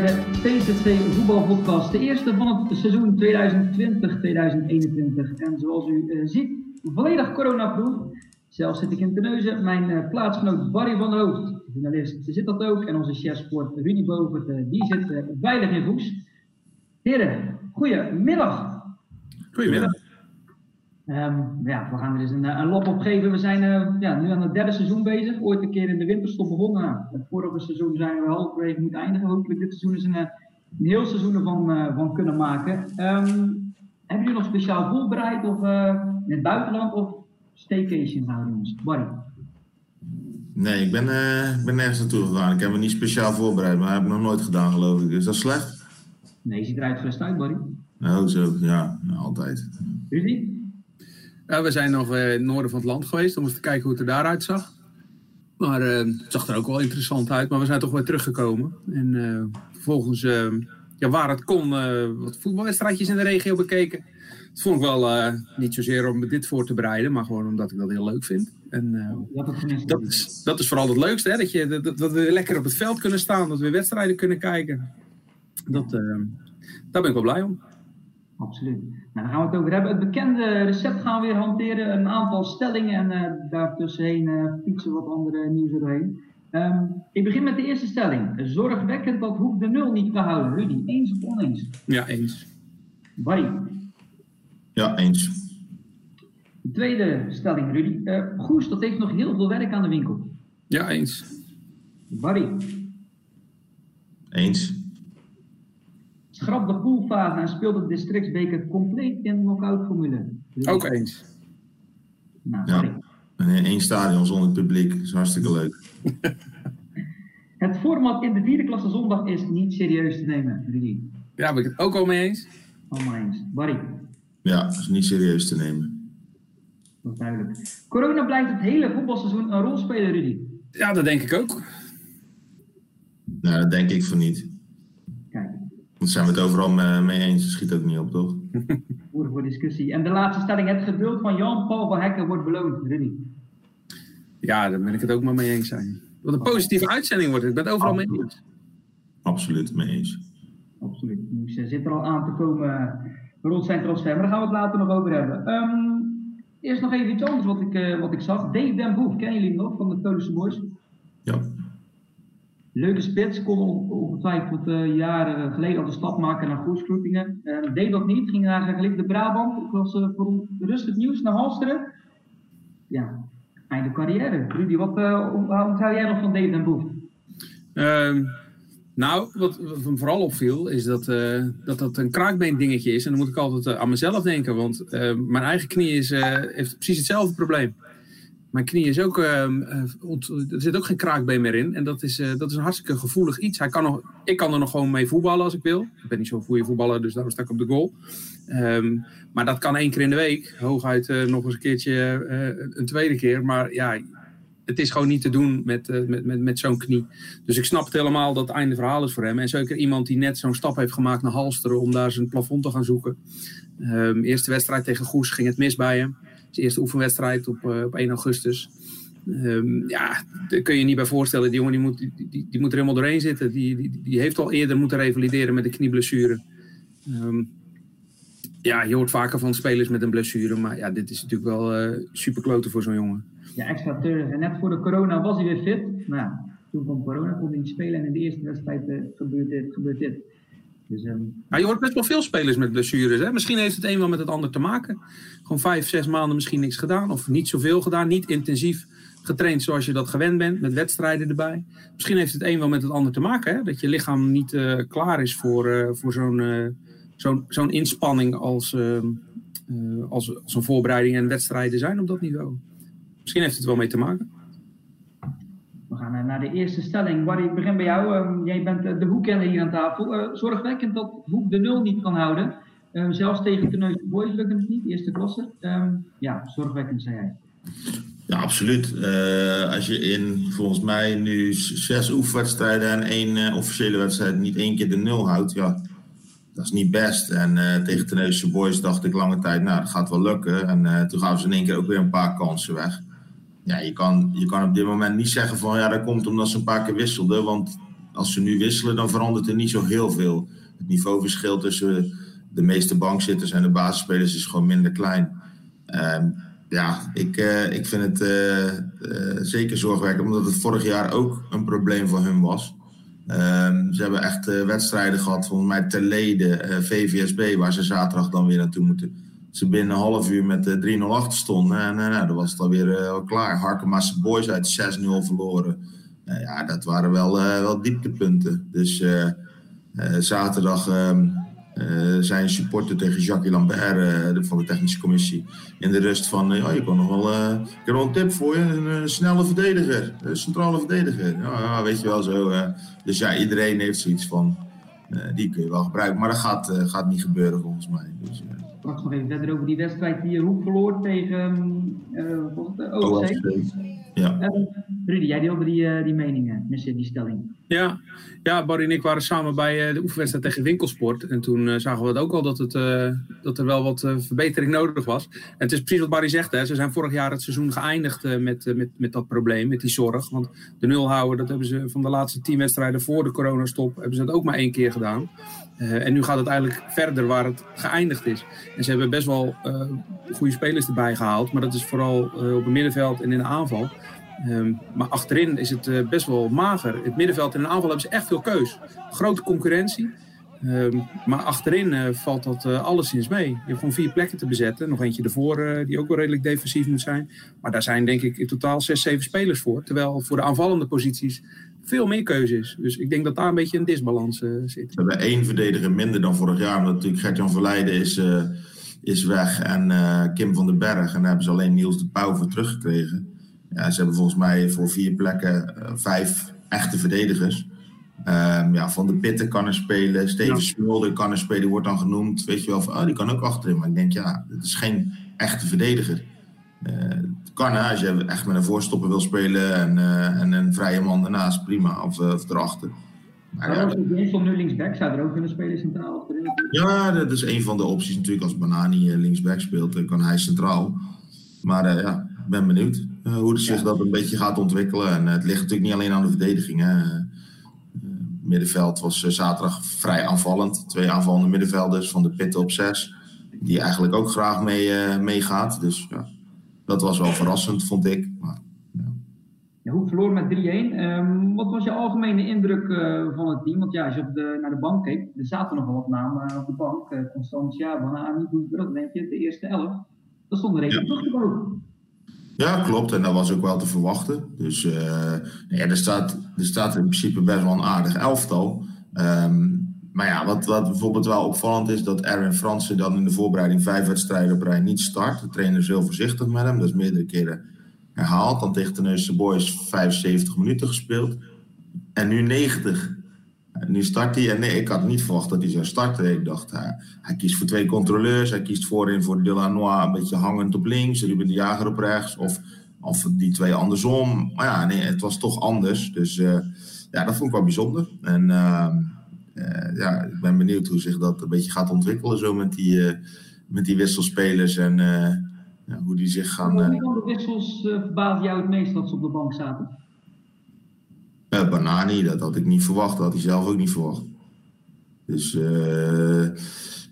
bij de PZC Voetbalpodcast. De eerste van het seizoen 2020-2021. En zoals u uh, ziet, volledig coronaproof. Zelf zit ik in Terneuzen. Mijn uh, plaatsgenoot Barry van der Hoofd, journalist, zit dat ook. En onze chef sport Rudy uh, die zit veilig in Goes. Heren, goedemiddag. Goedemiddag. Um, ja, we gaan er eens een, een lop op geven. We zijn uh, ja, nu aan het derde seizoen bezig. Ooit een keer in de winterstop begonnen. Nou, het vorige seizoen zijn we halverwege moeten eindigen. Hopelijk dit seizoen is een, een heel seizoen ervan uh, van kunnen maken. Um, hebben jullie nog speciaal voorbereid of uh, in het buitenland of staycation houden jongens? Barry? Nee, ik ben, ik ben nergens naartoe gegaan. Ik heb me niet speciaal voorbereid, maar dat heb ik nog nooit gedaan geloof ik. Is dat slecht? Nee, je ziet eruit gerust uit, Barry. Oh, zo. Ja, altijd. Rudy? Ja, we zijn nog in het noorden van het land geweest om eens te kijken hoe het er daaruit zag. Maar uh, het zag er ook wel interessant uit. Maar we zijn toch weer teruggekomen. En uh, vervolgens, uh, ja, waar het kon, wat voetbalwedstrijdjes in de regio bekeken. Dat vond ik wel niet zozeer om dit voor te bereiden, maar gewoon omdat ik dat heel leuk vind. En dat, is, dat is vooral het leukste, hè? Dat, je, dat, dat we lekker op het veld kunnen staan, dat we wedstrijden kunnen kijken. Dat, daar ben ik wel blij om. Absoluut. Nou, daar gaan we het over hebben. Het bekende recept gaan we weer hanteren. Een aantal stellingen en uh, daartussenheen uh, fietsen wat andere nieuws erheen. Um, ik begin met de eerste stelling. Zorgwekkend dat Hoek de nul niet kan houden. Rudy, eens of oneens? Ja, eens. Barry? Ja, eens. De tweede stelling, Rudy. Uh, Goes, dat heeft nog heel veel werk aan de winkel. Ja, eens. Barry? Eens. Schrap de poolfase en speelt de districtsbeker compleet in knock-out formule. Ook eens. Nou, ja. En één stadion zonder publiek is hartstikke leuk. het format in de vierde klasse zondag is niet serieus te nemen, Rudy. Ja, ben ik het ook al mee eens. Allemaal eens. Barry? Ja, is niet serieus te nemen. Dat is duidelijk. Corona blijft het hele voetbalseizoen een rol spelen, Rudy. Ja, dat denk ik ook. Nou, dat denk ik van niet. Zijn we het overal mee eens. Dat schiet ook niet op, toch? Voer voor discussie. En de laatste stelling. Het geduld van Jan-Paul van Hekken wordt beloond. Rudy. Ja, daar ben ik het ook maar mee eens zijn. Wat een positieve uitzending wordt. Ik ben het overal mee eens. Absoluut mee eens. Absoluut. Dus zit er al aan te komen rond zijn transfer. Maar daar gaan we het later nog over hebben. Um, eerst nog even iets anders wat ik, uh, wat ik zag. Dave Den Boef, kennen jullie nog van de Tolische Boys? Ja. Leuke spits, kon ongetwijfeld uh, jaren geleden al de stap maken naar Goesgroepingen. Uh, deed dat niet, ging naar gelijk de Brabant. Ik was uh, verontrustend nieuws naar Halsteren. Ja, einde carrière. Rudy, wat zou jij nog van Dave Den Boef? Um, nou, wat, me vooral opviel is dat, dat dat een kraakbeen dingetje is. En dan moet ik altijd aan mezelf denken, want mijn eigen knie is, heeft precies hetzelfde probleem. Mijn knie is ook, uh, er zit ook geen kraakbeen meer in. En dat is, uh, dat is een hartstikke gevoelig iets. Hij kan nog, ik kan er nog gewoon mee voetballen als ik wil. Ik ben niet zo'n goede voetballer, dus daarom sta ik op de goal. Um, maar dat kan één keer in de week. Hooguit uh, nog eens een keertje een tweede keer. Maar ja, het is gewoon niet te doen met, met, met, zo'n knie. Dus ik snap het helemaal dat het einde verhaal is voor hem. En zeker iemand die net zo'n stap heeft gemaakt naar Halsteren om daar zijn plafond te gaan zoeken. Um, eerste wedstrijd tegen Goes ging het mis bij hem. Zijn eerste oefenwedstrijd op, uh, op 1 augustus. Um, ja, daar kun je niet bij voorstellen. Die jongen die moet, die, moet er helemaal doorheen zitten. Die, die, die heeft al eerder moeten revalideren met een knieblessure. Um, ja, je hoort vaker van spelers met een blessure. Maar ja, dit is natuurlijk wel uh, super kloten voor zo'n jongen. Ja, extra treurig. En net voor de corona was hij weer fit. Nou ja, toen kwam corona, kon hij niet spelen. En in de eerste wedstrijd dit. Gebeurt dit. Dus, um... ja, je hoort best wel veel spelers met blessures. Hè? Misschien heeft het een wel met het ander te maken. Gewoon vijf, zes maanden misschien niks gedaan. Of niet zoveel gedaan. Niet intensief getraind zoals je dat gewend bent. Met wedstrijden erbij. Misschien heeft het een wel met het ander te maken. Hè? Dat je lichaam niet uh, klaar is voor, uh, voor zo'n uh, zo'n zo'n inspanning als, als, als een voorbereiding en wedstrijden zijn op dat niveau. Misschien heeft het wel mee te maken. Gaan naar de eerste stelling. Barry, ik begin bij jou. Um, jij bent de hoekkenner hier aan tafel. Uh, zorgwekkend dat Hoek de nul niet kan houden. Uh, zelfs tegen Terneuzen Boys lukt het niet, eerste klasse. Um, ja, zorgwekkend, zei jij. Ja, absoluut. Uh, als je in volgens mij nu zes oefenwedstrijden en één officiële wedstrijd niet één keer de nul houdt, ja, dat is niet best. En tegen Terneuzen Boys dacht ik lange tijd, nou, dat gaat wel lukken. En toen gaven ze in één keer ook weer een paar kansen weg ja, je kan, je kan op dit moment niet zeggen van ja, dat komt omdat ze een paar keer wisselden. Want als ze nu wisselen, dan verandert er niet zo heel veel. Het niveauverschil tussen de meeste bankzitters en de basisspelers is gewoon minder klein. Ehm, ja, ik, uh, ik vind het uh, uh, zeker zorgwekkend, omdat het vorig jaar ook een probleem voor hun was. Um, ze hebben echt wedstrijden gehad, volgens mij ter leden, VVSB, waar ze zaterdag dan weer naartoe moeten. Ze binnen een half uur met 3-0 achter stonden en nou, dan was het alweer klaar. Harkema's Boys uit 6-0 verloren. ja, dat waren wel, wel dieptepunten. Dus zaterdag uh, zijn supporter tegen Jacques Lambert van de technische commissie. In de rust van, ja, je kan nog wel, ik heb een tip voor je, een snelle verdediger, een centrale verdediger. Ja, weet je wel zo. dus ja, iedereen heeft zoiets van, die kun je wel gebruiken. Maar dat gaat, gaat niet gebeuren volgens mij. Dus, Straks nog even verder over die wedstrijd die je Hoek verloor tegen uh, OFC. Ja. Rudy, jij deelde die, die meningen, die stelling. Ja, ja, Barry en ik waren samen bij de oefenwedstrijd tegen Winkelsport. En toen zagen we het ook al dat, het, dat er wel wat verbetering nodig was. En het is precies wat Barry zegt. Hè. Ze zijn vorig jaar het seizoen geëindigd met, met, met dat probleem, met die zorg. Want de nul houden, dat hebben ze van de laatste tien wedstrijden voor de coronastop... hebben ze dat ook maar één keer gedaan. Uh, en nu gaat het eigenlijk verder waar het geëindigd is. En ze hebben best wel uh, goede spelers erbij gehaald. Maar dat is vooral uh, op het middenveld en in de aanval. Um, maar achterin is het best wel mager. Het middenveld en de aanval hebben ze echt veel keus. Grote concurrentie. Um, maar achterin valt dat alleszins mee. Je hebt gewoon vier plekken te bezetten. Nog eentje ervoor die ook wel redelijk defensief moet zijn. Maar daar zijn denk ik in totaal zes, zeven spelers voor. Terwijl voor de aanvallende posities veel meer keuzes. Dus ik denk dat daar een beetje een disbalans uh, zit. We hebben één verdediger minder dan vorig jaar. Omdat natuurlijk Gert-Jan Verleiden is, uh, is weg en uh, Kim van den Berg. En daar hebben ze alleen Niels de Pauw voor teruggekregen. Ja, ze hebben volgens mij voor vier plekken vijf echte verdedigers. Um, ja, van de Pitten kan er spelen. Steven ja. Smulder kan er spelen. Wordt dan genoemd. Weet je wel, van, oh, die kan ook achterin. Maar ik denk, ja, het is geen echte verdediger. Het kan, als je echt met een voorstopper wil spelen en, uh, en een vrije man daarnaast, prima. Of, uh, of erachter. Maar ja, als nu linksback, zou er ook kunnen spelen centraal? Of ja, dat is een van de opties natuurlijk. Als Banani linksback speelt, dan kan hij centraal. Maar ja, ik ben benieuwd hoe het zich ja. dat een beetje gaat ontwikkelen. En het ligt natuurlijk niet alleen aan de verdediging. Hè. middenveld was zaterdag vrij aanvallend. Twee aanvallende middenvelders van de Pitten op zes. Die eigenlijk ook graag mee, meegaat. Dus ja, dat was wel verrassend, vond ik. Maar, ja. Ja, hoe verloor met 3-1. Um, wat was je algemene indruk uh, van het team? Want ja, als je op de, naar de bank keek, er zaten nog wel wat namen uh, op de bank. Uh, Constantia, Banani, dat denk je, de eerste elf. Dat stond er even ja. terug Ja, klopt. En dat was ook wel te verwachten. Dus ja, er, staat, er staat in principe best wel een aardig elftal. Um, maar ja, wat, wat bijvoorbeeld wel opvallend is, dat Erwin Fransen dan in de voorbereiding vijf wedstrijden op rij niet start. De trainer is heel voorzichtig met hem, dat is meerdere keren herhaald. Dan tegen de Boys 75 minuten gespeeld. En nu 90. En nu start hij. En nee, ik had niet verwacht dat hij zou starten. Ik dacht, hij, hij kiest voor twee controleurs. Hij kiest voorin voor Delanois een beetje hangend op links. Ruben de Jager op rechts. Of, of die twee andersom. Maar ja, nee, het was toch anders. Dus uh, ja, dat vond ik wel bijzonder. En... Uh, ja, ik ben benieuwd hoe zich dat een beetje gaat ontwikkelen zo met die, uh, met die wisselspelers en uh, ja, hoe die zich gaan... De wissels verbaasde jou het meest dat ze op de bank zaten? Banani, dat had ik niet verwacht. Dat had hij zelf ook niet verwacht. Dus...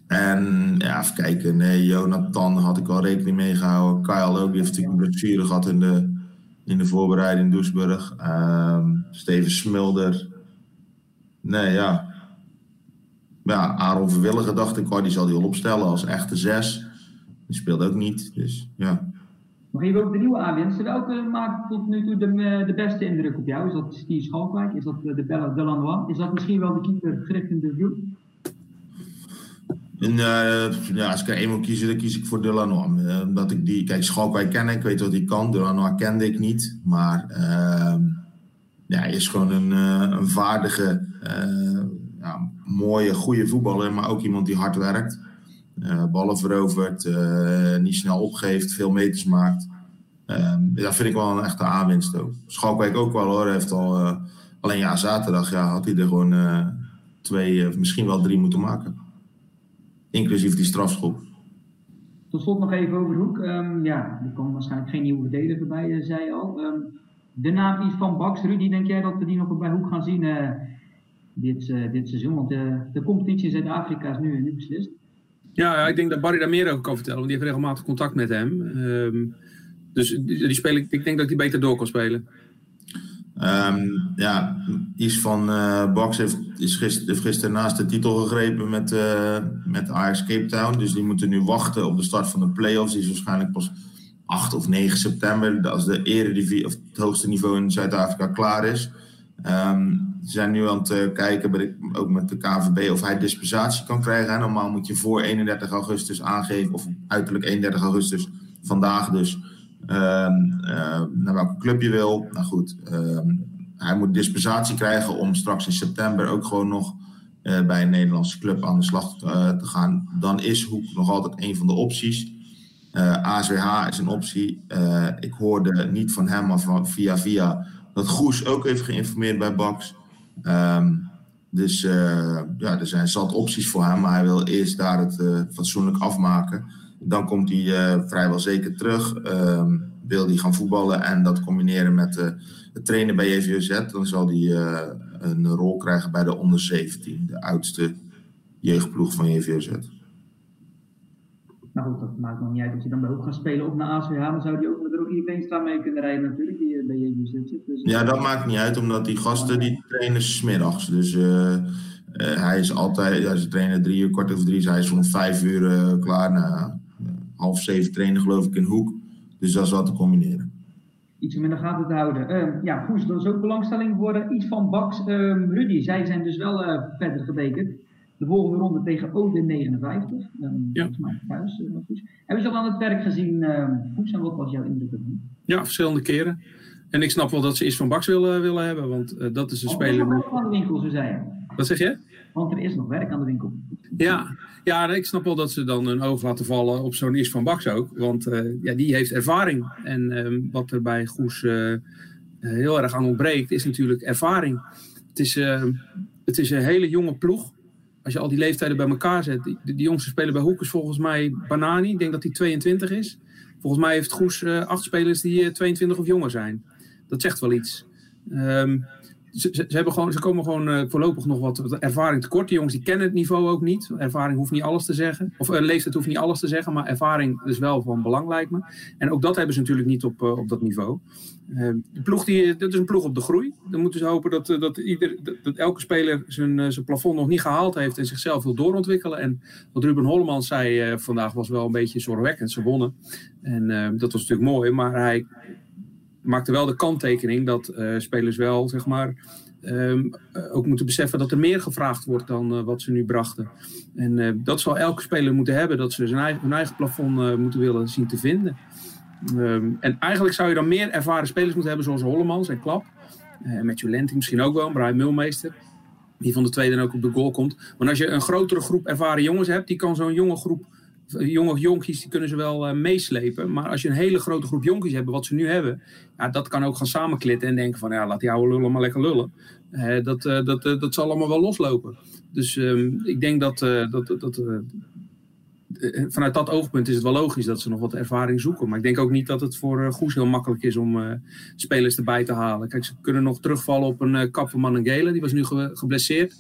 en ja, even kijken. Nee, Jonathan had ik al rekening mee gehouden. Kyle ook, die heeft natuurlijk een blessure gehad in de, in de voorbereiding in Doesburg. Ehm, Steven Smilder. Nee, ja, ja, Aaron Verwilligen dacht ik, oh, die zal hij wel opstellen als echte zes. Die speelt ook niet, dus ja. Mag je ook de nieuwe aanwinsten? Welke maakt tot nu toe de, de beste indruk op jou? Is dat Steve Schalkwijk? Is dat de Bella Delanois? Is dat misschien wel de keeper Griffin de Vloed? En, uh, ja, als ik er één moet kiezen, dan kies ik voor Delanois. Uh, omdat ik die, kijk, Schalkwijk ken ik, weet wat hij kan. Delanois kende ik niet. Maar uh, ja, hij is gewoon een, een vaardige ja, mooie, goede voetballer, maar ook iemand die hard werkt. Uh, ballen verovert, uh, niet snel opgeeft, veel meters maakt. Uh, dat vind ik wel een echte aanwinst ook. Schalkwijk ook wel hoor. Heeft al, uh, alleen ja, zaterdag ja, had hij er gewoon twee, misschien wel drie moeten maken. Inclusief die strafschop. Tot slot nog even over hoek. Um, ja, er komt waarschijnlijk geen nieuwe verdediger bij, zei al. Um, de naam iets van Bax, Rudy, denk jij dat we die nog bij hoek gaan zien? Dit, dit seizoen. Want de, de competitie in Zuid-Afrika is nu, nu beslist. Ja, ik denk dat Barry daar meer over kan vertellen, want die heeft regelmatig contact met hem. Um, dus die, spelen, ik denk dat hij beter door kan spelen. Um, ja, Is van uh, Box heeft, is gister, gisteren naast de titel gegrepen met, uh, met Ajax Cape Town. Dus die moeten nu wachten op de start van de play-offs. Die is waarschijnlijk pas 8 of 9 september, als de eredivisie of het hoogste niveau in Zuid-Afrika klaar is. Um, ze zijn nu aan het uh, kijken, ook met de KVB, of hij dispensatie kan krijgen. Normaal moet je voor 31 augustus aangeven, of uiterlijk 31 augustus, vandaag dus, um, uh, naar welke club je wil. Nou goed, um, hij moet dispensatie krijgen om straks in september ook gewoon nog uh, bij een Nederlandse club aan de slag te gaan. Dan is Hoek nog altijd een van de opties. ASWH is een optie. ik hoorde niet van hem, maar van, via via dat Goes ook heeft geïnformeerd bij Bax. Um, dus uh, ja, er zijn zat opties voor hem, maar hij wil eerst daar het uh, fatsoenlijk afmaken. Dan komt hij uh, vrijwel zeker terug. Um, wil hij gaan voetballen en dat combineren met het trainen bij JVZ. Dan zal hij een rol krijgen bij de onder 17, de oudste jeugdploeg van JVZ. Nou goed, dat maakt nog niet uit dat je dan bij ook gaat spelen op naar ASWH. Dan zou die ook met Rogier Veenstra mee kunnen rijden natuurlijk, die eh, bij zit. Dus, ja, dat maakt niet uit, omdat die gasten die trainen smiddags. Dus uh, uh, hij is altijd, ja, ze trainen drie uur, kort over drie, dus hij is om vijf uur uh, klaar. Nou, half zeven trainen geloof ik in Hoek. Dus dat is wel te combineren. Iets om in de gaten te houden. Uh, ja, goed, dat is ook belangstelling voor iets van Bax. Rudy, zij zijn dus wel verder gebekerd de volgende ronde tegen Odin 59. Um, ja. thuis, uh, Hebben ze al aan het werk gezien, uh, Poes, en wat was jouw indruk ervan? Ja, verschillende keren. En ik snap wel dat ze iets van Bax willen, willen hebben, want uh, dat is een speler... Er is nog werk aan de winkel, zo zei je. Wat zeg je? Want er is nog werk aan de winkel. Ja, ja ik snap wel dat ze dan een oog laten vallen op zo'n Is van Bax ook. Want uh, ja, die heeft ervaring. En uh, wat er bij Goes uh, heel erg aan ontbreekt, is natuurlijk ervaring. Het is, het is een hele jonge ploeg als je al die leeftijden bij elkaar zet. Die, jongste speler bij Hoek is volgens mij Banani. Ik denk dat hij 22 is. Volgens mij heeft Goes uh, acht spelers die uh, 22 of jonger zijn. Dat zegt wel iets. Um, ze, ze, hebben gewoon, ze komen gewoon uh, voorlopig nog wat, ervaring tekort. Die jongens die kennen het niveau ook niet. Ervaring hoeft niet alles te zeggen. Of uh, leeftijd hoeft niet alles te zeggen. Maar ervaring is wel van belang lijkt me. En ook dat hebben ze natuurlijk niet op, uh, op dat niveau. de ploeg die, dat is een ploeg op de groei. Dan moeten ze hopen dat, dat, ieder, dat, elke speler zijn, zijn plafond nog niet gehaald heeft. En zichzelf wil doorontwikkelen. En wat Ruben Holleman zei vandaag was wel een beetje zorgwekkend. Ze wonnen. En dat was natuurlijk mooi. Maar hij maakte wel de kanttekening dat uh, spelers wel, zeg maar, um, ook moeten beseffen dat er meer gevraagd wordt dan uh, wat ze nu brachten. En dat zal elke speler moeten hebben, dat ze zijn eigen, hun eigen plafond moeten willen zien te vinden. Um, en eigenlijk zou je dan meer ervaren spelers moeten hebben, zoals Hollemans en Klap. Uh, Matthew Lenting misschien ook wel, Brian Mulmeester. Die van de tweede dan ook op de goal komt. Maar als je een grotere groep ervaren jongens hebt, die kan zo'n jonge groep jonge jonkies die kunnen ze wel uh, meeslepen. Maar als je een hele grote groep jonkies hebt, wat ze nu hebben, ja, dat kan ook gaan samenklitten en denken van ja, laat die oude lullen maar lekker lullen. Uh, dat, uh, dat, dat zal allemaal wel loslopen. Dus ehm, ik denk dat, dat, dat vanuit dat oogpunt is het wel logisch dat ze nog wat ervaring zoeken. Maar ik denk ook niet dat het voor Goes heel makkelijk is om spelers erbij te halen. Kijk, ze kunnen nog terugvallen op een Kapperman en Gele, die was nu ge geblesseerd.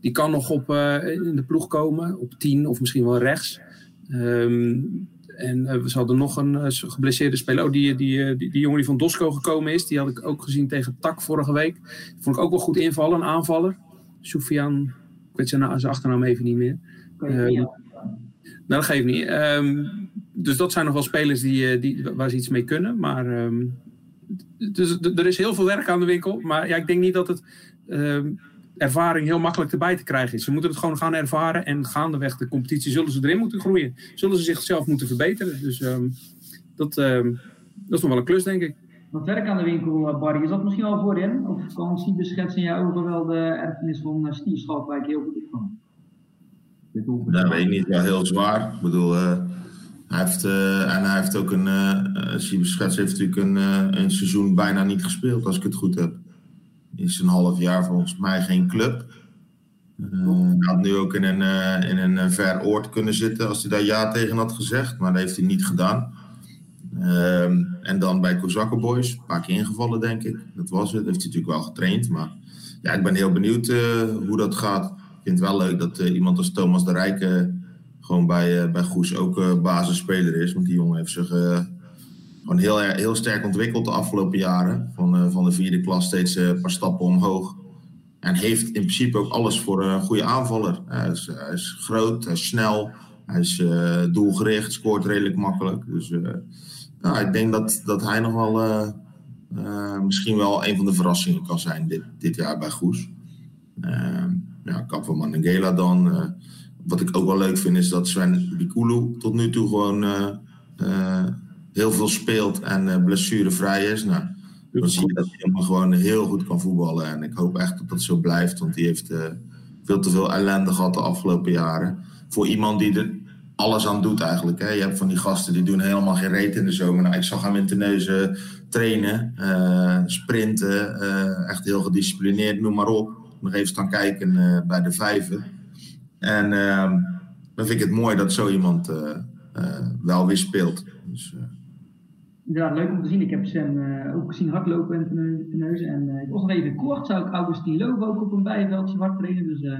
Die kan nog op, in de ploeg komen, op 10 of misschien wel rechts. Um, en uh, we hadden nog een uh, geblesseerde speler. Oh, die, die, die, die, jongen die van Dosco gekomen is. Die had ik ook gezien tegen Tak vorige week. Vond ik ook wel goed invallen, een aanvaller. Soufian, ik weet zijn, zijn achternaam even niet meer. Um, nou, dat geeft niet. Um, dus dat zijn nog wel spelers die, die, waar ze iets mee kunnen. Maar dus, er is heel veel werk aan de winkel. Maar ja, ik denk niet dat het ervaring heel makkelijk erbij te krijgen is. Ze moeten het gewoon gaan ervaren en gaandeweg de competitie zullen ze erin moeten groeien. Zullen ze zichzelf moeten verbeteren. Dus um, dat, um, dat is nog wel een klus, denk ik. Wat werk aan de winkel, eh, Barry, is dat misschien al voorin? Of kan Siebe schetsen in jouw ogen wel de erfenis van uh, Steve Schalkwijk heel goed van? Dat weet ik niet, ja, heel zwaar. Ik bedoel, uh, hij heeft, uh, en hij heeft ook een, uh, Siebe Schets heeft natuurlijk een, een seizoen bijna niet gespeeld, als ik het goed heb is een half jaar volgens mij geen club. Uh, had nu ook in een, uh, in een ver oord kunnen zitten als hij daar ja tegen had gezegd, maar dat heeft hij niet gedaan. Uh, en dan bij Kozakken Boys, een paar keer ingevallen denk ik. Dat was het, heeft hij natuurlijk wel getraind, maar ja, ik ben heel benieuwd hoe dat gaat. Ik vind het wel leuk dat iemand als Thomas de Rijke gewoon bij, bij Goes ook basisspeler is. Want die jongen heeft zich gewoon heel, heel sterk ontwikkeld de afgelopen jaren. Van, van de vierde klas steeds een paar stappen omhoog. En heeft in principe ook alles voor een goede aanvaller. Hij is, hij is groot, hij is snel, hij is doelgericht, scoort redelijk makkelijk. Dus uh, nou, ik denk dat, dat hij nog wel misschien wel een van de verrassingen kan zijn dit, dit jaar bij Goes. ja, Kap van Mandela dan. wat ik ook wel leuk vind is dat Sven Bikulu tot nu toe gewoon heel veel speelt en blessurevrij is. Nou, dan zie je dat hij gewoon heel goed kan voetballen. En ik hoop echt dat dat zo blijft, want die heeft uh, veel te veel ellende gehad de afgelopen jaren. Voor iemand die er alles aan doet eigenlijk. Hè. Je hebt van die gasten die doen helemaal geen reet in de zomer. Nou, ik zag hem in Terneuzen trainen, uh, sprinten, echt heel gedisciplineerd, noem maar op. Nog even staan kijken bij de vijven. En ehm, dan vind ik het mooi dat zo iemand wel weer speelt. Dus, ja, leuk om te zien. Ik heb Sam uh, ook gezien hardlopen en teneuzen. En uh, nog even kort zou ik Augustine Loven ook op een bijveldje hard trainen. Dus uh,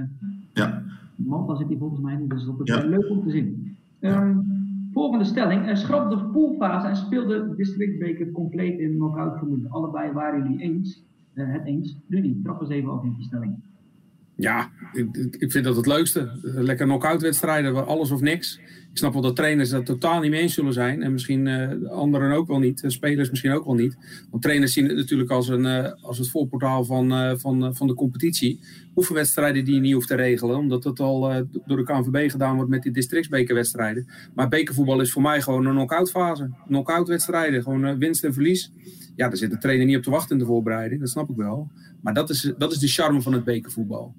ja. Malta zit hij volgens mij niet, dus dat is ja. leuk om te zien. Um, volgende stelling. Er schrap de poolfase en speelde districtbeker compleet in knock-out. Allebei waren jullie eens, het eens. Rudy, trap eens even af in die stelling. Ja, ik, vind dat het leukste. Lekker knock-out wedstrijden, alles of niks. Ik snap wel dat trainers dat totaal niet mee zullen zijn. En misschien uh, anderen ook wel niet. Spelers misschien ook wel niet. Want trainers zien het natuurlijk als, een, uh, als het voorportaal van, uh, van, van de competitie. Oefenwedstrijden die je niet hoeft te regelen. Omdat dat al door de KNVB gedaan wordt met die districtsbekerwedstrijden. Maar bekervoetbal is voor mij gewoon een knock-out fase. Knock-out wedstrijden. Gewoon winst en verlies. Ja, daar zit de trainer niet op te wachten in de voorbereiding. Dat snap ik wel. Maar dat is, dat is de charme van het bekervoetbal.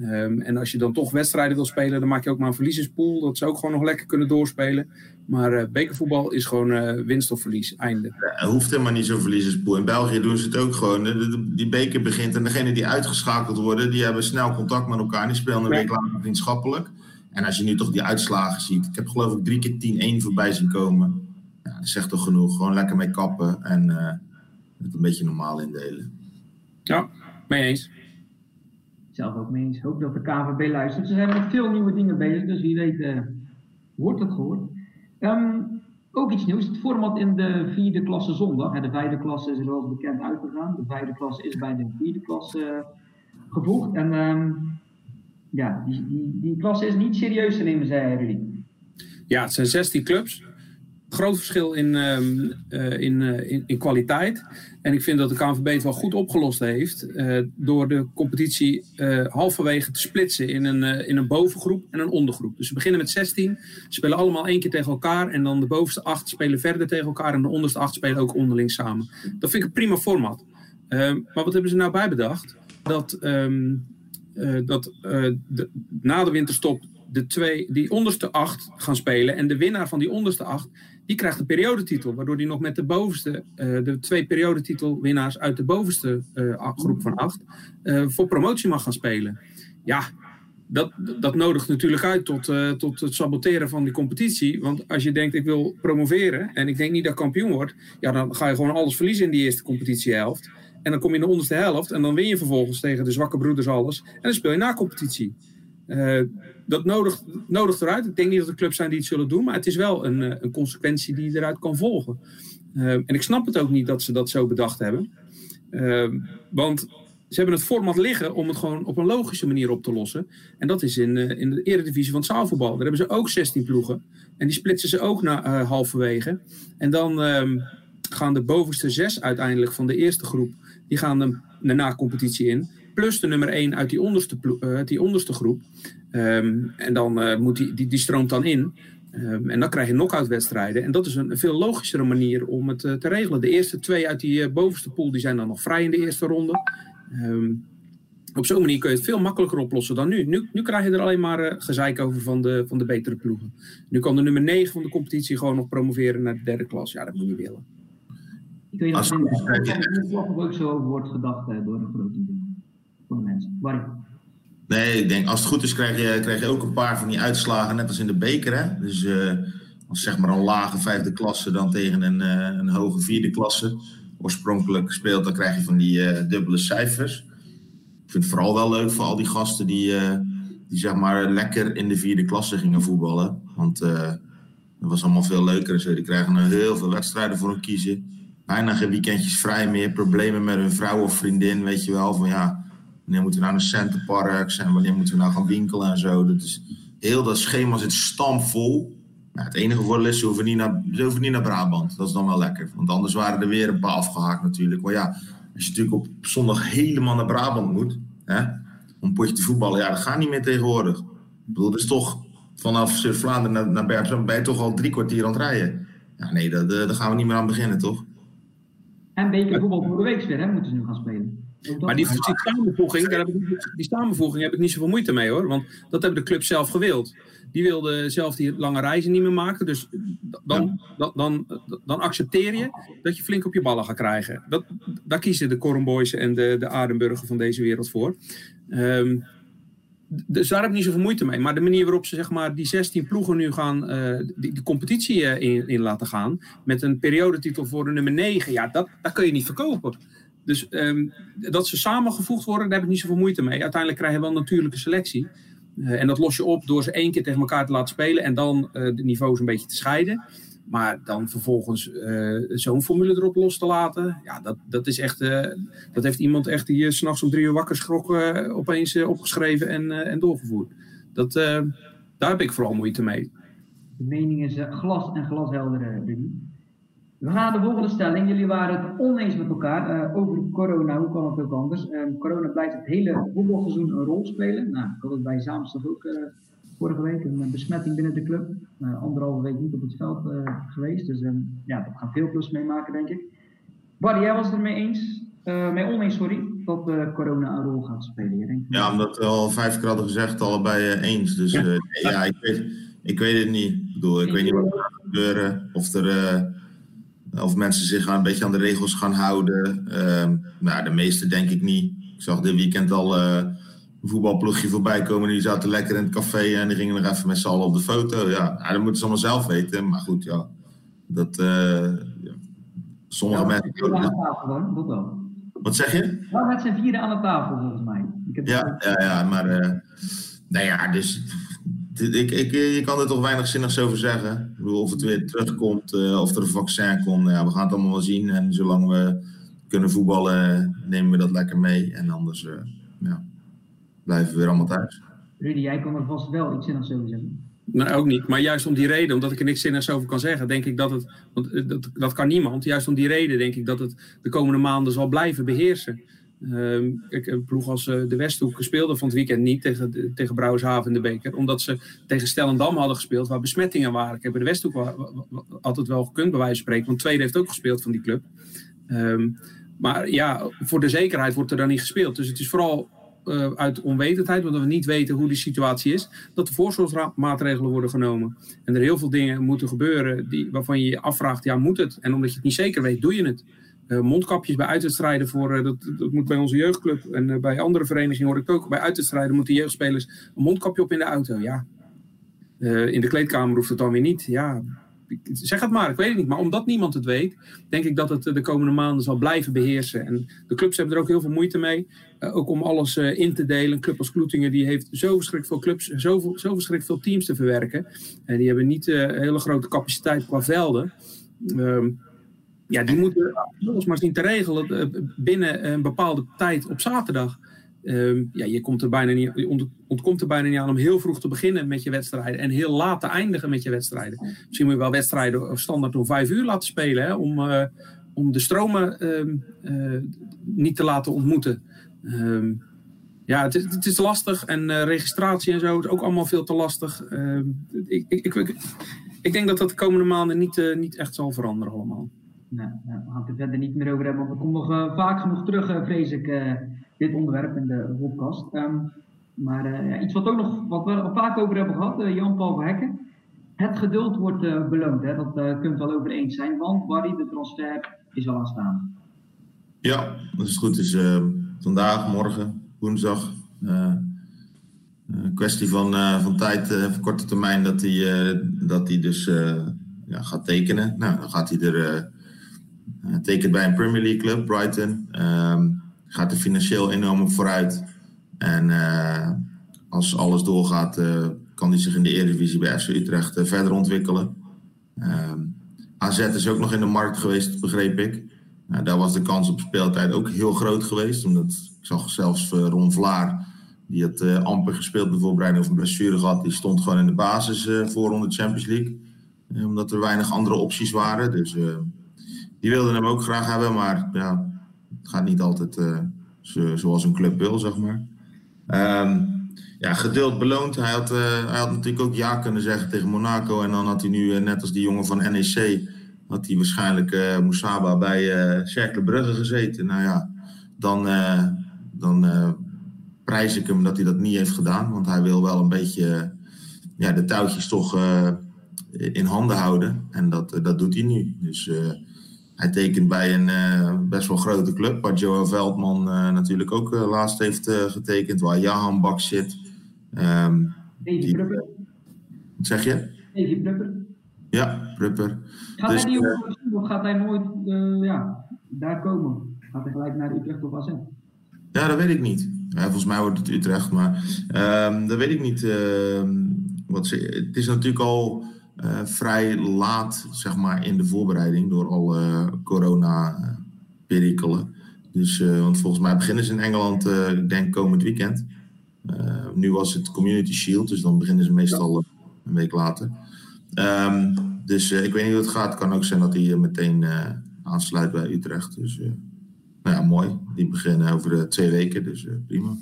Um, en als je dan toch wedstrijden wil spelen, dan maak je ook maar een verliezerspool. Dat ze ook gewoon nog lekker kunnen doorspelen. Maar uh, bekervoetbal is gewoon uh, winst of verlies, einde. Ja, hoeft helemaal niet zo'n verliezerspool. In België doen ze het ook gewoon. die beker begint en degene die uitgeschakeld worden, die hebben snel contact met elkaar. Die spelen een week lang vriendschappelijk. En als je nu toch die uitslagen ziet. Ik heb geloof ik drie keer 10-1 voorbij zien komen. Ja, dat zegt toch genoeg. Gewoon lekker mee kappen en uh, het een beetje normaal indelen. Ja, mee eens zelf ook mee eens. Hoop dat de KVB luistert. Ze zijn met veel nieuwe dingen bezig, dus wie weet uh, wordt het gehoord. Um, ook iets nieuws, het format in de vierde klasse zondag. De vijfde klasse is er zoals bekend uitgegaan. De vijfde klasse is bij de vierde klasse uh, gevoegd. En um, ja, die, die, die klasse is niet serieus te nemen, zei Rudy. Ja, het zijn 16 clubs groot verschil in, uh, in, uh, in, in, kwaliteit. En ik vind dat de KNVB het wel goed opgelost heeft. Uh, door de competitie halverwege te splitsen in een, in een bovengroep en een ondergroep. Dus we beginnen met 16, spelen allemaal één keer tegen elkaar. En dan de bovenste acht spelen verder tegen elkaar. En de onderste acht spelen ook onderling samen. Dat vind ik een prima format. Ehm, maar wat hebben ze nou bij bedacht? Dat, um, dat na de winterstop de twee, die onderste acht gaan spelen. En de winnaar van die onderste acht, die krijgt de periodetitel. Waardoor die nog met de bovenste, uh, de twee periodetitelwinnaars uit de bovenste uh, groep van acht, uh, voor promotie mag gaan spelen. Ja, dat, dat nodigt natuurlijk uit tot, tot het saboteren van die competitie. Want als je denkt, ik wil promoveren en ik denk niet dat ik kampioen word, ja, dan ga je gewoon alles verliezen in die eerste competitiehelft. En dan kom je in de onderste helft en dan win je vervolgens tegen de zwakke broeders alles. En dan speel je na competitie. Uh, dat nodigt, eruit. Ik denk niet dat er clubs zijn die het zullen doen, maar het is wel een, eh, een consequentie die eruit kan volgen. Uh, en ik snap het ook niet dat ze dat zo bedacht hebben. want ze hebben het format liggen om het gewoon op een logische manier op te lossen. En dat is in, in de eredivisie van het zaalvoetbal. Daar hebben ze ook 16 ploegen. En die splitsen ze ook naar halverwege. En dan ehm, gaan de bovenste zes uiteindelijk van de eerste groep, die gaan de, de na-competitie in plus de nummer 1 uit die onderste, uh, die onderste groep. Um, en dan uh, moet die, die, die stroomt dan in. Um, en dan krijg je knock-out wedstrijden. En dat is een, een veel logischere manier om het uh, te regelen. De eerste twee uit die bovenste pool die zijn dan nog vrij in de eerste ronde. Um, op zo'n manier kun je het veel makkelijker oplossen dan nu. Nu, nu krijg je er alleen maar gezeik over van de, van de betere ploegen. Nu kan de nummer 9 van de competitie gewoon nog promoveren naar de derde klas. Ja, dat moet je willen. Ik weet niet of er ook zo over wordt gedacht door de grote Nee, ik denk als het goed is krijg je, krijg je ook een paar van die uitslagen, net als in de beker. Hè? Dus uh, als zeg maar een lage vijfde klasse dan tegen een, uh, een hoge vierde klasse oorspronkelijk speelt, dan krijg je van die uh, dubbele cijfers. ik vind het vooral wel leuk voor al die gasten die, die zeg maar lekker in de vierde klasse gingen voetballen. Want dat was allemaal veel leuker. Zo. Die krijgen heel veel wedstrijden voor hun kiezen. Bijna geen weekendjes vrij meer. Problemen met hun vrouw of vriendin, weet je wel. Van ja, wanneer moeten we nou naar Centerparks en wanneer moeten we nou gaan winkelen en zo. Dat is, heel dat schema zit stampvol. Nou, het enige voordeel is, ze hoeven, niet naar, ze hoeven niet naar Brabant. Dat is dan wel lekker. Want anders waren er weer een paar afgehaakt natuurlijk. Maar ja, als je natuurlijk op zondag helemaal naar Brabant moet... Hè, om een potje te voetballen, ja, dat gaat niet meer tegenwoordig. Ik bedoel, dat is toch vanaf Zuid-Vlaanderen naar, naar Bergen, ben je toch al drie kwartier aan het rijden. Ja, nee, daar, daar gaan we niet meer aan beginnen, toch? En bekervoetbal voor de week weer, hè, moeten ze nu gaan spelen. Maar die, die, samenvoeging, daar heb ik, die samenvoeging heb ik niet zoveel moeite mee hoor. Want dat hebben de club zelf gewild. Die wilden zelf die lange reizen niet meer maken. Dus dan, dan, dan, dan accepteer je dat je flink op je ballen gaat krijgen. Dat, daar kiezen de Cornboys en de, de Adenburger van deze wereld voor. Um, dus daar heb ik niet zoveel moeite mee. Maar de manier waarop ze zeg maar, die 16 ploegen nu gaan uh, die, die, competitie uh, in, in, laten gaan. Met een periodetitel voor de nummer 9. Ja, dat, dat kun je niet verkopen. Dus um, dat ze samengevoegd worden, daar heb ik niet zoveel moeite mee. Uiteindelijk krijg je wel een natuurlijke selectie. Uh, en dat los je op door ze één keer tegen elkaar te laten spelen. En dan de niveaus een beetje te scheiden. Maar dan vervolgens uh, zo'n formule erop los te laten. Ja, dat, dat is echt. Dat heeft iemand echt die s'nachts om drie uur wakker schrok opeens opgeschreven en, en doorgevoerd. Dat, daar heb ik vooral moeite mee. De mening is glas en glashelder. We gaan naar de volgende stelling. Jullie waren het oneens met elkaar over corona. Hoe kan het ook anders? Ehm, corona blijft het hele voetbalseizoen een rol spelen. Nou, ik had het bij Zaamstad ook vorige week een besmetting binnen de club. Uh, anderhalve week niet op het veld geweest. Dus um, ja, dat gaat veel plus meemaken, denk ik. Barry, jij was het ermee eens, mee oneens, sorry, dat corona een rol gaat spelen. Je denkt, ja, omdat we al vijf keer hadden gezegd, allebei eens. Dus ja, ja ik, weet, ik weet het niet. Ik bedoel, ik weet niet wat er gaat gebeuren. Of, er, of mensen zich een beetje aan de regels gaan houden. Ehm, nou, de meeste denk ik niet. Ik zag dit weekend al voetbalploegje voorbij komen. Die zaten lekker in het café en die gingen nog even met z'n allen op de foto. Ja, dat moeten ze allemaal zelf weten. Maar goed, ja. Dat, uh, ja. Sommige ja, mensen... Aan de tafel, dat wel. Wat zeg je? Nou, met z'n vierde aan de tafel, volgens mij. Ik heb ja, ja, ja, maar... Uh, nou ja, dus... Ik, ik, je kan er toch weinig zinnigs over zeggen. Ik bedoel, of het weer terugkomt, uh, of er een vaccin komt. Ja, we gaan het allemaal wel zien. En zolang we kunnen voetballen, nemen we dat lekker mee. En anders, ja blijven we weer allemaal thuis. Rudy, jij kan er vast wel iets zinnigs over zeggen. Nou, ook niet. Maar juist om die reden, omdat ik er niks zinnigs over kan zeggen, denk ik dat het, want eh, dat, dat kan niemand, juist om die reden denk ik dat het de komende maanden zal blijven beheersen. Een ploeg als uh, de Westhoek speelde van het weekend niet tegen, tegen Brouwershaven in de beker. Omdat ze tegen Stellendam hadden gespeeld waar besmettingen waren. Ik heb de Westhoek altijd wel gekund bij wijze van spreken. Want Tweede heeft ook gespeeld van die club. Um, maar ja, voor de zekerheid wordt er dan niet gespeeld. Dus het is vooral uh, uit onwetendheid, omdat we niet weten hoe die situatie is, dat de voorzorgsmaatregelen worden genomen. En er heel veel dingen moeten gebeuren die, waarvan je je afvraagt, ja moet het? En omdat je het niet zeker weet, doe je het. Uh, mondkapjes bij uitwedstrijden voor, uh, dat, dat moet bij onze jeugdclub en bij andere verenigingen hoor ik ook, bij uitwedstrijden moeten jeugdspelers een mondkapje op in de auto. Ja, in de kleedkamer hoeft het dan weer niet. Ja, zeg het maar, ik weet het niet. Maar omdat niemand het weet, denk ik dat het de komende maanden zal blijven beheersen. En de clubs hebben er ook heel veel moeite mee. Ook om alles in te delen. Een club als Kloetingen die heeft zo verschrikkelijk veel clubs, zo, zo verschrikkelijk veel teams te verwerken. En die hebben niet uh, hele grote capaciteit qua velden. Um, ja, die moeten alles maar zien te regelen binnen een bepaalde tijd op zaterdag. Um, ja, je, komt er bijna niet, ontkomt er bijna niet aan om heel vroeg te beginnen met je wedstrijden en heel laat te eindigen met je wedstrijden. Misschien moet je wel wedstrijden standaard om vijf uur laten spelen, hè, om, uh, om de stromen um, uh, niet te laten ontmoeten. Um, ja, het is, het is, lastig en registratie en zo is ook allemaal veel te lastig. Ik, ik, ik, ik, denk dat dat de komende maanden niet, niet echt zal veranderen allemaal. Nou, we gaan het er verder niet meer over hebben, want we komen nog vaak genoeg terug, vrees ik dit onderwerp in de podcast. Um, maar uh, ja, iets wat, ook nog, wat we er vaak over hebben gehad, uh, Jan-Paul Verhekken. Het geduld wordt uh, beloond, hè? dat uh, kunt wel over eens zijn, want Barry, de transfer is al aanstaan. Ja, dat is goed. Dus vandaag, morgen, woensdag. Een kwestie van, van tijd, van korte termijn, dat hij, dat hij dus ja, gaat tekenen. Nou, dan gaat hij er tekent bij een Premier League club, Brighton. Um, gaat er financieel enorm vooruit. En als alles doorgaat, kan hij zich in de Eredivisie bij FC Utrecht verder ontwikkelen. Ehm, AZ is ook nog in de markt geweest, begreep ik. Nou, daar was de kans op speeltijd ook heel groot geweest. Omdat ik zag zelfs Ron Vlaar, die had amper gespeeld de voorbereiding of een blessure gehad. Die stond gewoon in de basis voor onder de Champions League. omdat er weinig andere opties waren. Dus die wilden hem ook graag hebben, maar ja, het gaat niet altijd zoals een club wil, zeg maar. Um, ja, geduld beloond. Hij had, uh, hij had natuurlijk ook ja kunnen zeggen tegen Monaco. En dan had hij nu, uh, net als die jongen van NEC, had hij waarschijnlijk uh, bij uh, Cercle Brugge gezeten. Nou ja, dan, dan prijs ik hem dat hij dat niet heeft gedaan. Want hij wil wel een beetje ja, de touwtjes toch in handen houden. En dat, dat doet hij nu. Dus hij tekent bij een best wel grote club, waar Joe Veldman natuurlijk ook laatst heeft getekend, waar Jahan Bak zit. Um, die, wat zeg je? Prupper. Ja, Prupper. Gaat dus, hij uh, of gaat hij nooit ja, daar komen? Gaat hij gelijk naar Utrecht of AZ? Ja, dat weet ik niet. Ja, volgens mij wordt het Utrecht, maar um, dat weet ik niet. Uh, wat ze, het is natuurlijk al uh, vrij laat zeg maar, in de voorbereiding door alle corona-perikelen. Dus, want volgens mij beginnen ze in Engeland, ik denk komend weekend. Nu was het Community Shield, dus dan beginnen ze meestal een week later. Um, dus ik weet niet hoe het gaat. Het kan ook zijn dat hij meteen aansluit bij Utrecht. Dus nou ja, mooi. Die beginnen over twee weken, dus prima.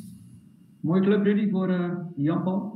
Mooie club, Rudy, voor Jan Paul.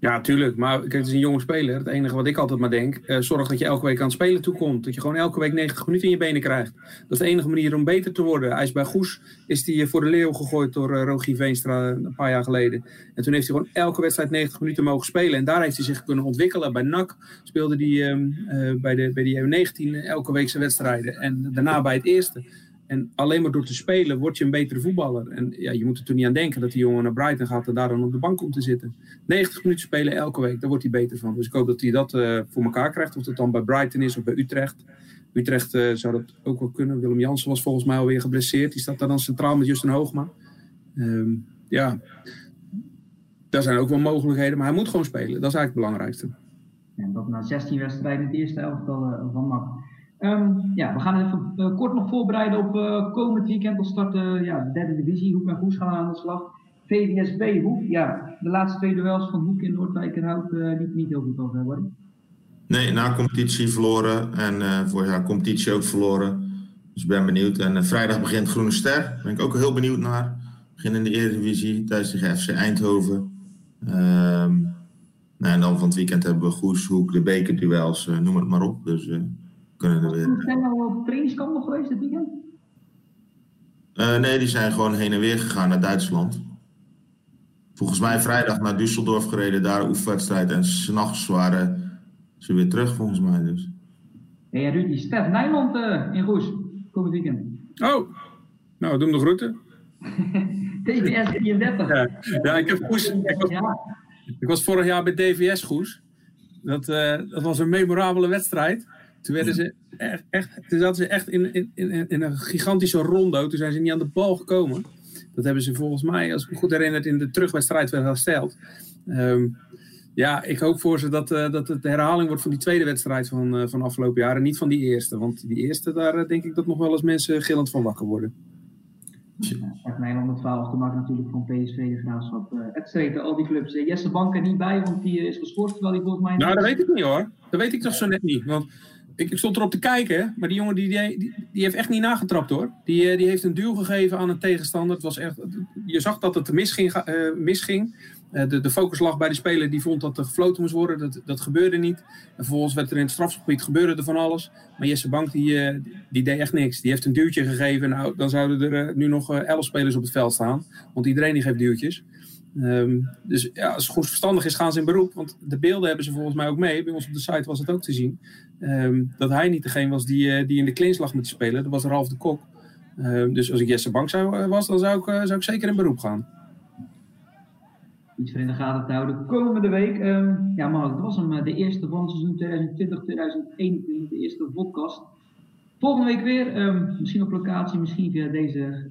Ja, tuurlijk. Maar kijk, het is een jonge speler. Het enige wat ik altijd maar denk, uh, zorg dat je elke week aan het spelen toekomt. Dat je gewoon elke week 90 minuten in je benen krijgt. Dat is de enige manier om beter te worden. Hij is bij Goes, is hij voor de leeuw gegooid door Rogie Veenstra een paar jaar geleden. En toen heeft hij gewoon elke wedstrijd 90 minuten mogen spelen. En daar heeft hij zich kunnen ontwikkelen. Bij NAC speelde hij uh, bij de, bij de EU19 elke week zijn wedstrijden. En daarna bij het eerste. En alleen maar door te spelen word je een betere voetballer. En ja, je moet er toen niet aan denken dat die jongen naar Brighton gaat en daar dan op de bank komt te zitten. 90 minuten spelen elke week, daar wordt hij beter van. Dus ik hoop dat hij dat uh, voor elkaar krijgt. Of het dan bij Brighton is of bij Utrecht. Utrecht uh, zou dat ook wel kunnen. Willem Jansen was volgens mij alweer geblesseerd. Die staat daar dan centraal met Justin Hoogma. Um, ja, daar zijn ook wel mogelijkheden. Maar hij moet gewoon spelen. Dat is eigenlijk het belangrijkste. En dat na 16 wedstrijden het eerste elftal uh, van NAC. Um, ja, we gaan even uh, kort nog voorbereiden op uh, komend weekend. Dan start uh, ja, de derde divisie. Hoek en Goes gaan aan de slag. VVSB Hoek, ja, de laatste twee duels van Hoek in Noordwijk en Hout liep niet heel goed over worden. Nee, na competitie verloren en vorig jaar competitie ook verloren. Dus ik ben benieuwd. En vrijdag begint Groene Ster. Daar ben ik ook heel benieuwd naar. Begin in de Eredivisie thuis tegen FC Eindhoven. Um, nou, en dan van het weekend hebben we Goes, Hoek, de bekerduels, noem het maar op. Dus kunnen er weer. Zijn nou op trainingskamp nog geweest dit weekend? Uh, nee, die zijn gewoon heen en weer gegaan naar Duitsland. Volgens mij vrijdag naar Düsseldorf gereden, daar oefenwedstrijd. En s'nachts waren ze weer terug, volgens mij dus. Hé hey, Rudy, Stef Nijland uh, in Goes, komend weekend. Oh, nou, doe hem de groeten. DVS 33. Ja, ja ik heb Goes. Ik was, ja. ik was vorig jaar bij DVS Goes. Dat, uh, dat was een memorabele wedstrijd. Toen, werden ze echt, echt, toen zaten ze echt in, in, in, in een gigantische rondo. Toen zijn ze niet aan de bal gekomen. Dat hebben ze volgens mij, als ik me goed herinner, in de terugwedstrijd weer hersteld. Um, ja, ik hoop voor ze dat, uh, dat het de herhaling wordt van die tweede wedstrijd van, uh, van afgelopen jaren. Niet van die eerste. Want die eerste, daar uh, denk ik dat nog wel eens mensen gillend van wakker worden. Ja, Nederland 12 te maken natuurlijk van PSV, de Graafschap, et cetera, al die clubs. Jesse Bank er niet bij, want die is geschorst, terwijl hij volgens mij... Nou, dat weet ik niet hoor. Dat weet ik toch zo net niet. Want ik, ik, stond erop te kijken, maar die jongen die, die, heeft echt niet nagetrapt hoor. Die, eh, die heeft een duw gegeven aan een tegenstander. Het was echt, je zag dat het misging. Uh, misging. Uh, de, de focus lag bij de speler die vond dat er gefloten moest worden. Dat, dat gebeurde niet. En vervolgens werd er in het strafgebied gebeurde er van alles. Maar Jesse Bank die, die deed echt niks. Die heeft een duwtje gegeven. Nou, dan zouden er nu nog elf spelers op het veld staan. Want iedereen die geeft duwtjes. Um, dus ja, als het goed verstandig is, gaan ze in beroep. Want de beelden hebben ze volgens mij ook mee. Bij ons op de site was het ook te zien. Um, dat hij niet degene was die, uh, die in de cleans lag met spelen. Dat was Ralf de Kok. Um, dus als ik Jesse Bank zou, uh, was, dan zou ik, uh, zou ik zeker in beroep gaan. Iets voor in de gaten te houden. Komende week. Ja, Mark, dat was hem. De eerste van seizoen 2020-2021. De eerste podcast. Volgende week weer. misschien op locatie, misschien via deze.